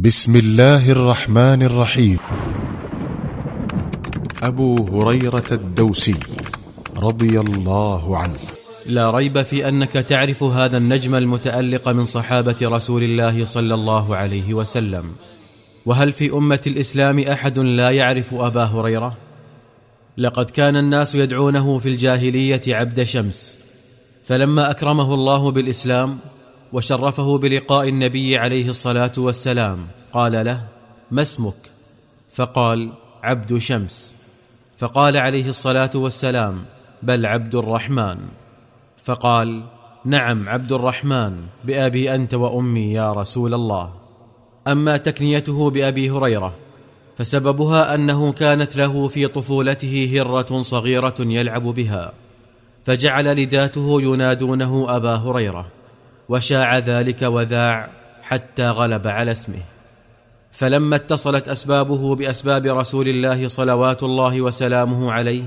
بسم الله الرحمن الرحيم. أبو هريرة الدوسي رضي الله عنه. لا ريب في أنك تعرف هذا النجم المتألق من صحابة رسول الله صلى الله عليه وسلم. وهل في أمة الإسلام أحد لا يعرف أبا هريرة؟ لقد كان الناس يدعونه في الجاهلية عبد شمس فلما أكرمه الله بالإسلام وشرفه بلقاء النبي عليه الصلاة والسلام. قال له ما اسمك؟ فقال عبد شمس. فقال عليه الصلاة والسلام بل عبد الرحمن. فقال نعم عبد الرحمن بأبي أنت وأمي يا رسول الله. أما تكنيته بأبي هريرة فسببها أنه كانت له في طفولته هرة صغيرة يلعب بها فجعل لداته ينادونه أبا هريرة. وشاع ذلك وذاع حتى غلب على اسمه. فلما اتصلت أسبابه بأسباب رسول الله صلوات الله وسلامه عليه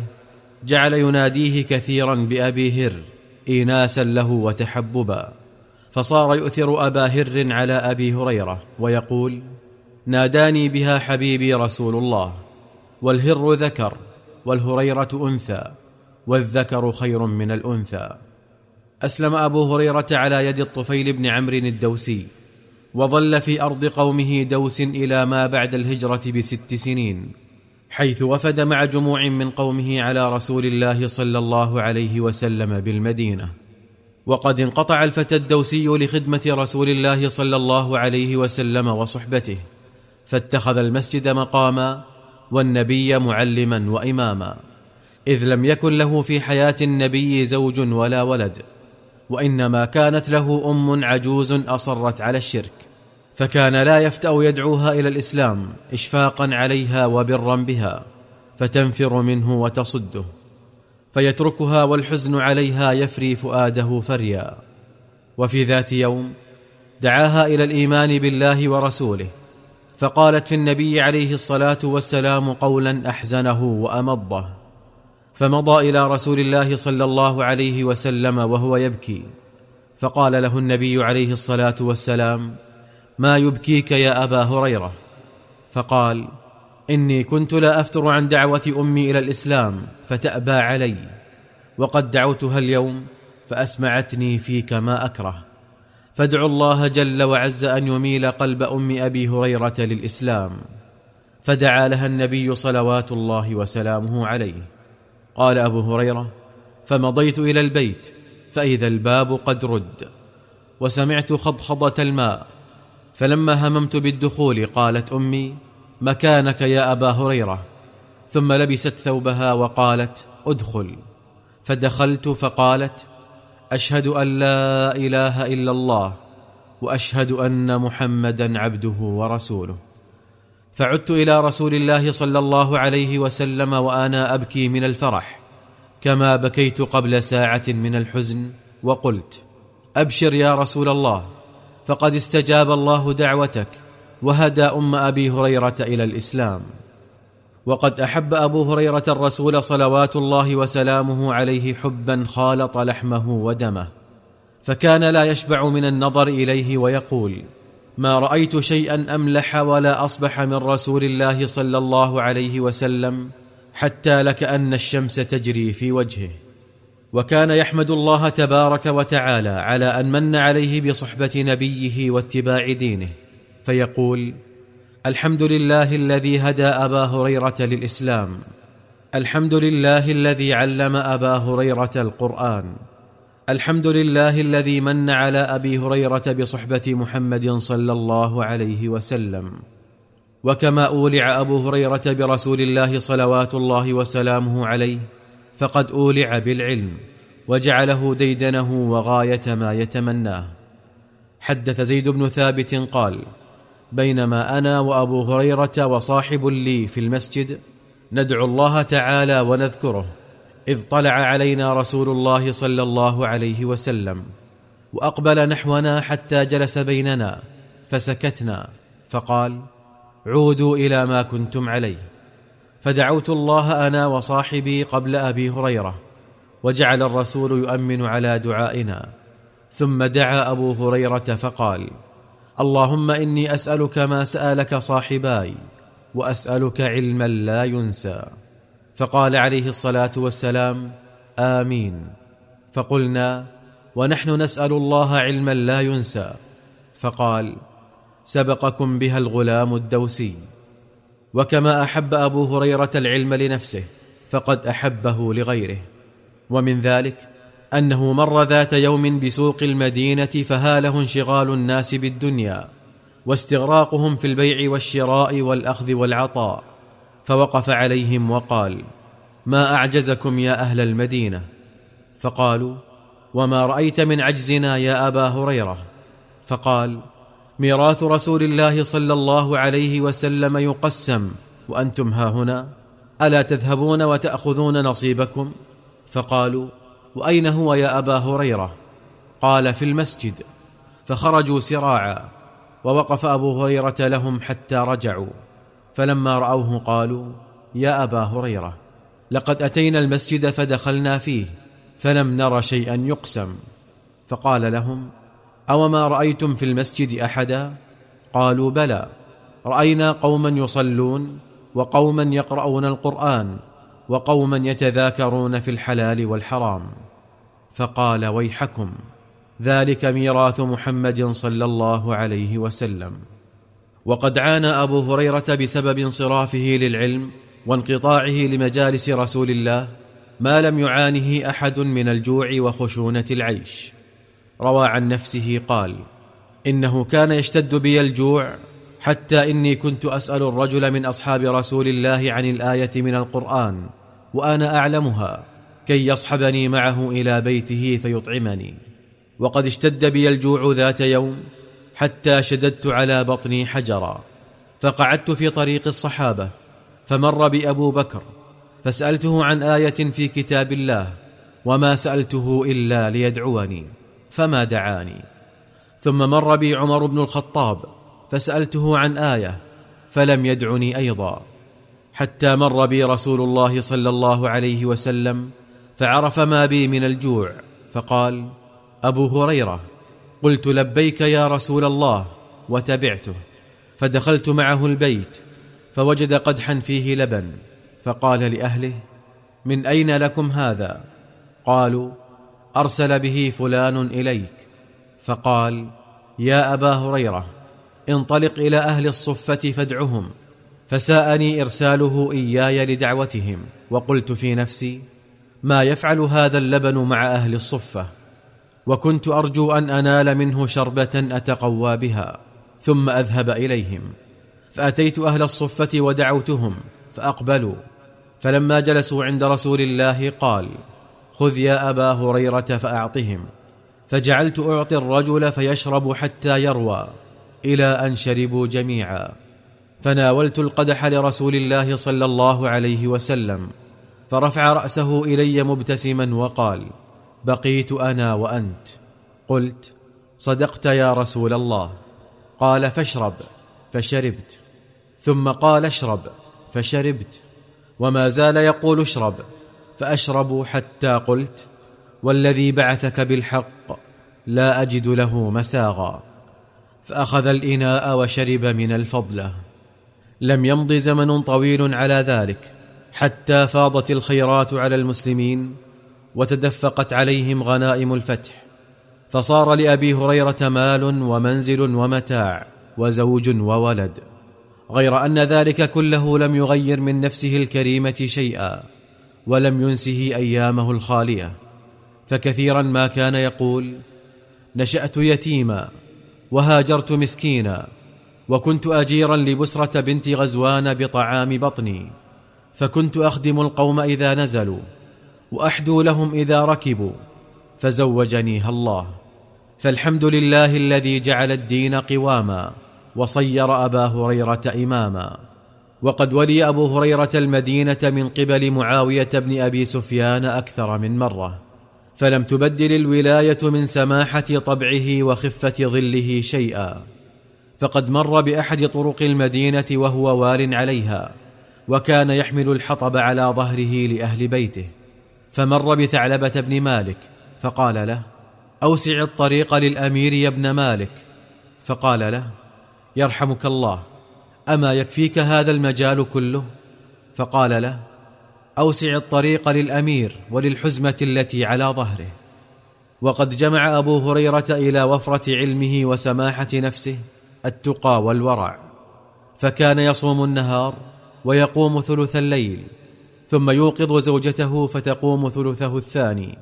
جعل يناديه كثيرا بأبي هر ايناسا له وتحببا. فصار يؤثر أبا هر على أبي هريرة ويقول ناداني بها حبيبي رسول الله والهر ذكر والهريرة أنثى والذكر خير من الأنثى. أسلم أبو هريرة على يد الطفيل بن عمرو الدوسي وظل في أرض قومه دوس إلى ما بعد الهجرة بست سنين حيث وفد مع جموع من قومه على رسول الله صلى الله عليه وسلم بالمدينة. وقد انقطع الفتى الدوسي لخدمة رسول الله صلى الله عليه وسلم وصحبته فاتخذ المسجد مقاما والنبي معلما وإماما إذ لم يكن له في حياة النبي زوج ولا ولد. وإنما كانت له أم عجوز أصرت على الشرك فكان لا يفتأ يدعوها إلى الإسلام اشفاقا عليها وبرا بها فتنفر منه وتصده فيتركها والحزن عليها يفري فؤاده فريا. وفي ذات يوم دعاها إلى الإيمان بالله ورسوله فقالت في النبي عليه الصلاة والسلام قولا أحزنه وأمضه. فمضى إلى رسول الله صلى الله عليه وسلم وهو يبكي. فقال له النبي عليه الصلاة والسلام ما يبكيك يا أبا هريرة؟ فقال إني كنت لا أفتر عن دعوة أمي إلى الإسلام فتأبى علي. وقد دعوتها اليوم فأسمعتني فيك ما أكره. فادعوا الله جل وعز أن يميل قلب أم أبي هريرة للإسلام. فدعا لها النبي صلوات الله وسلامه عليه. قال أبو هريرة فمضيت إلى البيت فإذا الباب قد رد وسمعت خضخضة الماء فلما هممت بالدخول قالت أمي مكانك يا أبا هريرة. ثم لبست ثوبها وقالت أدخل. فدخلت فقالت أشهد أن لا إله إلا الله وأشهد أن محمدا عبده ورسوله. فعدت إلى رسول الله صلى الله عليه وسلم وأنا أبكي من الفرح كما بكيت قبل ساعة من الحزن وقلت أبشر يا رسول الله فقد استجاب الله دعوتك وهدى أم أبي هريرة إلى الإسلام. وقد أحب أبو هريرة الرسول صلوات الله وسلامه عليه حبا خالط لحمه ودمه فكان لا يشبع من النظر إليه ويقول ما رأيت شيئا أملح ولا أصبح من رسول الله صلى الله عليه وسلم حتى لكأن الشمس تجري في وجهه. وكان يحمد الله تبارك وتعالى على أن من عليه بصحبة نبيه واتباع دينه فيقول الحمد لله الذي هدى أبا هريرة للإسلام الحمد لله الذي علم أبا هريرة القرآن الحمد لله الذي من على أبي هريرة بصحبة محمد صلى الله عليه وسلم. وكما أولع أبو هريرة برسول الله صلوات الله وسلامه عليه فقد أولع بالعلم وجعله ديدنه وغاية ما يتمناه. حدث زيد بن ثابت قال بينما أنا وأبو هريرة وصاحب لي في المسجد ندعو الله تعالى ونذكره إذ طلع علينا رسول الله صلى الله عليه وسلم وأقبل نحونا حتى جلس بيننا فسكتنا فقال عودوا إلى ما كنتم عليه. فدعوت الله أنا وصاحبي قبل أبي هريرة وجعل الرسول يؤمن على دعائنا. ثم دعا أبو هريرة فقال اللهم إني أسألك ما سألك صاحباي وأسألك علما لا ينسى. فقال عليه الصلاة والسلام آمين. فقلنا ونحن نسأل الله علما لا ينسى. فقال سبقكم بها الغلام الدوسي. وكما أحب أبو هريرة العلم لنفسه فقد أحبه لغيره. ومن ذلك أنه مر ذات يوم بسوق المدينة فهاله انشغال الناس بالدنيا واستغراقهم في البيع والشراء والأخذ والعطاء. فوقف عليهم وقال ما أعجزكم يا أهل المدينة؟ فقالوا وما رأيت من عجزنا يا أبا هريرة. فقال ميراث رسول الله صلى الله عليه وسلم يقسم وأنتم ها هنا ألا تذهبون وتأخذون نصيبكم؟ فقالوا وأين هو يا أبا هريرة؟ قال في المسجد. فخرجوا سراعا ووقف أبو هريرة لهم حتى رجعوا. فلما رأوه قالوا يا أبا هريرة لقد أتينا المسجد فدخلنا فيه فلم نر شيئا يقسم. فقال لهم أوما رأيتم في المسجد أحدا؟ قالوا بلى رأينا قوما يصلون وقوما يقرؤون القرآن وقوما يتذاكرون في الحلال والحرام. فقال ويحكم ذلك ميراث محمد صلى الله عليه وسلم. وقد عانى أبو هريرة بسبب انصرافه للعلم وانقطاعه لمجالس رسول الله ما لم يعانه أحد من الجوع وخشونة العيش. روى عن نفسه قال إنه كان يشتد بي الجوع حتى إني كنت أسأل الرجل من أصحاب رسول الله عن الآية من القرآن وأنا أعلمها كي يصحبني معه إلى بيته فيطعمني. وقد اشتد بي الجوع ذات يوم حتى شددت على بطني حجرا فقعدت في طريق الصحابة فمر بي ابو بكر فسألته عن آية في كتاب الله وما سألته إلا ليدعوني فما دعاني. ثم مر بي عمر بن الخطاب فسألته عن آية فلم يدعني أيضا. حتى مر بي رسول الله صلى الله عليه وسلم فعرف ما بي من الجوع فقال أبو هريرة قلت لبيك يا رسول الله وتبعته. فدخلت معه البيت فوجد قدحا فيه لبن. فقال لأهله من أين لكم هذا؟ قالوا أرسل به فلان إليك. فقال يا أبا هريرة انطلق إلى أهل الصفة فادعهم. فساءني إرساله إياي لدعوتهم وقلت في نفسي ما يفعل هذا اللبن مع أهل الصفة؟ وكنت أرجو أن أنال منه شربة أتقوى بها ثم أذهب إليهم. فأتيت أهل الصفة ودعوتهم فأقبلوا. فلما جلسوا عند رسول الله قال خذ يا أبا هريرة فأعطهم. فجعلت أعطي الرجل فيشرب حتى يروى إلى أن شربوا جميعا. فناولت القدح لرسول الله صلى الله عليه وسلم فرفع رأسه إلي مبتسما وقال بقيت أنا وأنت. قلت صدقت يا رسول الله. قال فاشرب. فشربت. ثم قال اشرب. فشربت. وما زال يقول اشرب. فأشرب حتى قلت والذي بعثك بالحق لا أجد له مساغا. فأخذ الإناء وشرب من الفضلة. لم يمض زمن طويل على ذلك حتى فاضت الخيرات على المسلمين. وتدفقت عليهم غنائم الفتح. فصار لأبي هريرة مال ومنزل ومتاع وزوج وولد. غير أن ذلك كله لم يغير من نفسه الكريمة شيئا ولم ينسه أيامه الخالية. فكثيرا ما كان يقول نشأت يتيما وهاجرت مسكينا وكنت اجيرا لبسرة بنت غزوان بطعام بطني فكنت أخدم القوم إذا نزلوا واحدو لهم إذا ركبوا فزوجنيها الله. فالحمد لله الذي جعل الدين قواما وصير أبا هريرة إماما. وقد ولي أبو هريرة المدينة من قبل معاوية بن أبي سفيان أكثر من مرة. فلم تبدل الولاية من سماحة طبعه وخفة ظله شيئا. فقد مر بأحد طرق المدينة وهو وال عليها وكان يحمل الحطب على ظهره لأهل بيته. فمر بثعلبة بن مالك فقال له أوسع الطريق للأمير يا ابن مالك. فقال له يرحمك الله أما يكفيك هذا المجال كله؟ فقال له أوسع الطريق للأمير وللحزمة التي على ظهره. وقد جمع أبو هريرة إلى وفرة علمه وسماحة نفسه التقى والورع. فكان يصوم النهار ويقوم ثلث الليل. ثم يوقظ زوجته فتقوم ثلثه الثاني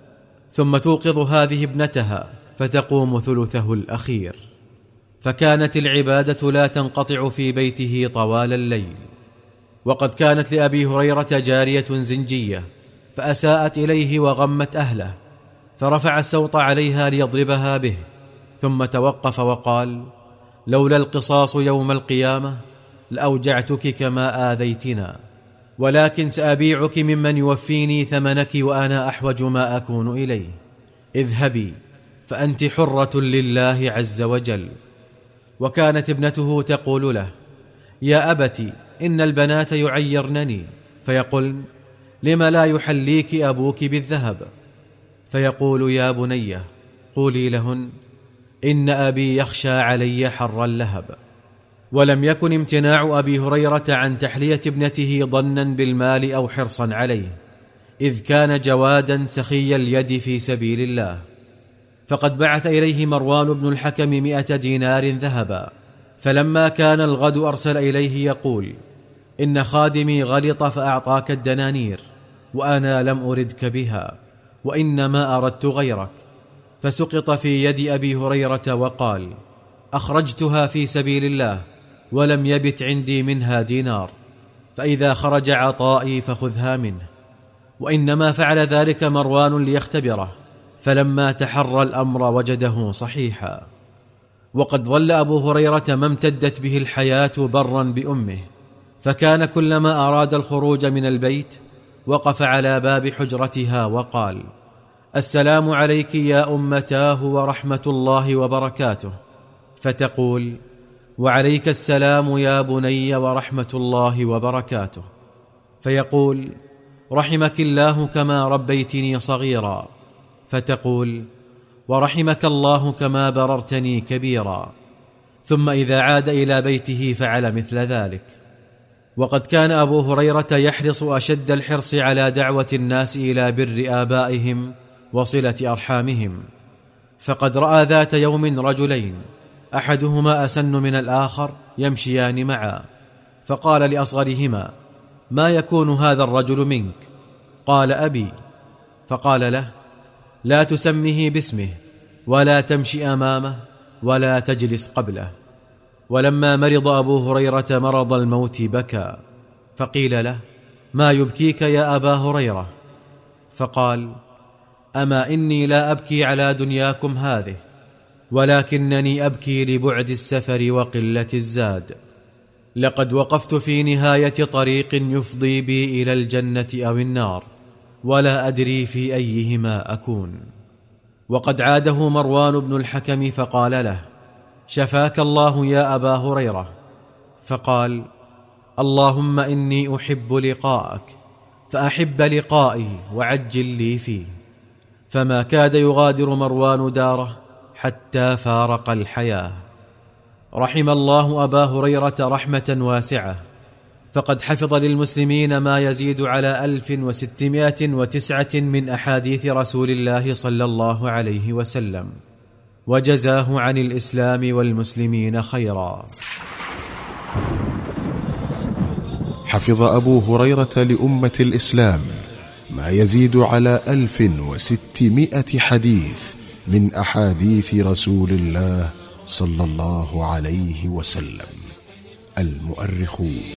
ثم توقظ هذه ابنتها فتقوم ثلثه الأخير. فكانت العبادة لا تنقطع في بيته طوال الليل. وقد كانت لأبي هريرة جارية زنجية فأساءت إليه وغمت أهله فرفع السوط عليها ليضربها به ثم توقف وقال لولا القصاص يوم القيامة لأوجعتك كما آذيتنا. ولكن سأبيعك ممن يوفيني ثمنك وأنا أحوج ما أكون إليه. اذهبي فأنت حرة لله عز وجل. وكانت ابنته تقول له يا ابت إن البنات يعيرنني. فيقولن لم لا يحليك أبوك بالذهب؟ فيقول يا بني قولي لهن إن أبي يخشى علي حر اللهب. ولم يكن امتناع أبي هريرة عن تحلية ابنته ظنا بالمال أو حرصا عليه إذ كان جوادا سخي اليد في سبيل الله. فقد بعث إليه مروان بن الحكم مائه دينار ذهبا. فلما كان الغد أرسل إليه يقول إن خادمي غلط فأعطاك الدنانير وأنا لم أردك بها وإنما أردت غيرك. فسقط في يد أبي هريرة وقال أخرجتها في سبيل الله. ولم يبت عندي منها دينار فإذا خرج عطائي فخذها منه وإنما فعل ذلك مروان ليختبره فلما تحرى الأمر وجده صحيحا. وقد ظل أبو هريرة ما امتدت به الحياة برا بأمه فكان كلما أراد الخروج من البيت وقف على باب حجرتها وقال السلام عليك يا أمتاه ورحمة الله وبركاته. فتقول وعليك السلام يا بني ورحمة الله وبركاته. فيقول رحمك الله كما ربيتني صغيرا. فتقول ورحمك الله كما بررتني كبيرا. ثم إذا عاد إلى بيته فعل مثل ذلك. وقد كان أبو هريرة يحرص أشد الحرص على دعوة الناس إلى بر آبائهم وصلة أرحامهم. فقد رأى ذات يوم رجلين. أحدهما أسن من الآخر يمشيان معا. فقال لأصغرهما ما يكون هذا الرجل منك؟ قال أبي. فقال له لا تسمه باسمه ولا تمشي أمامه ولا تجلس قبله. ولما مرض أبو هريرة مرض الموت بكى. فقيل له ما يبكيك يا أبا هريرة؟ فقال أما إني لا أبكي على دنياكم هذه. ولكنني أبكي لبعد السفر وقلة الزاد. لقد وقفت في نهاية طريق يفضي بي إلى الجنة أو النار ولا أدري في أيهما أكون. وقد عاده مروان بن الحكم فقال له شفاك الله يا أبا هريرة. فقال اللهم إني أحب لقاءك فأحب لقائي وعجل لي فيه. فما كاد يغادر مروان داره حتى فارق الحياة. رحم الله أبا هريرة رحمة واسعة. فقد حفظ للمسلمين ما يزيد على ألف وستمائة وتسعة من أحاديث رسول الله صلى الله عليه وسلم. وجزاه عن الإسلام والمسلمين خيرا. حفظ أبو هريرة لأمة الإسلام ما يزيد على ألف وستمائة حديث من أحاديث رسول الله صلى الله عليه وسلم. المؤرخون.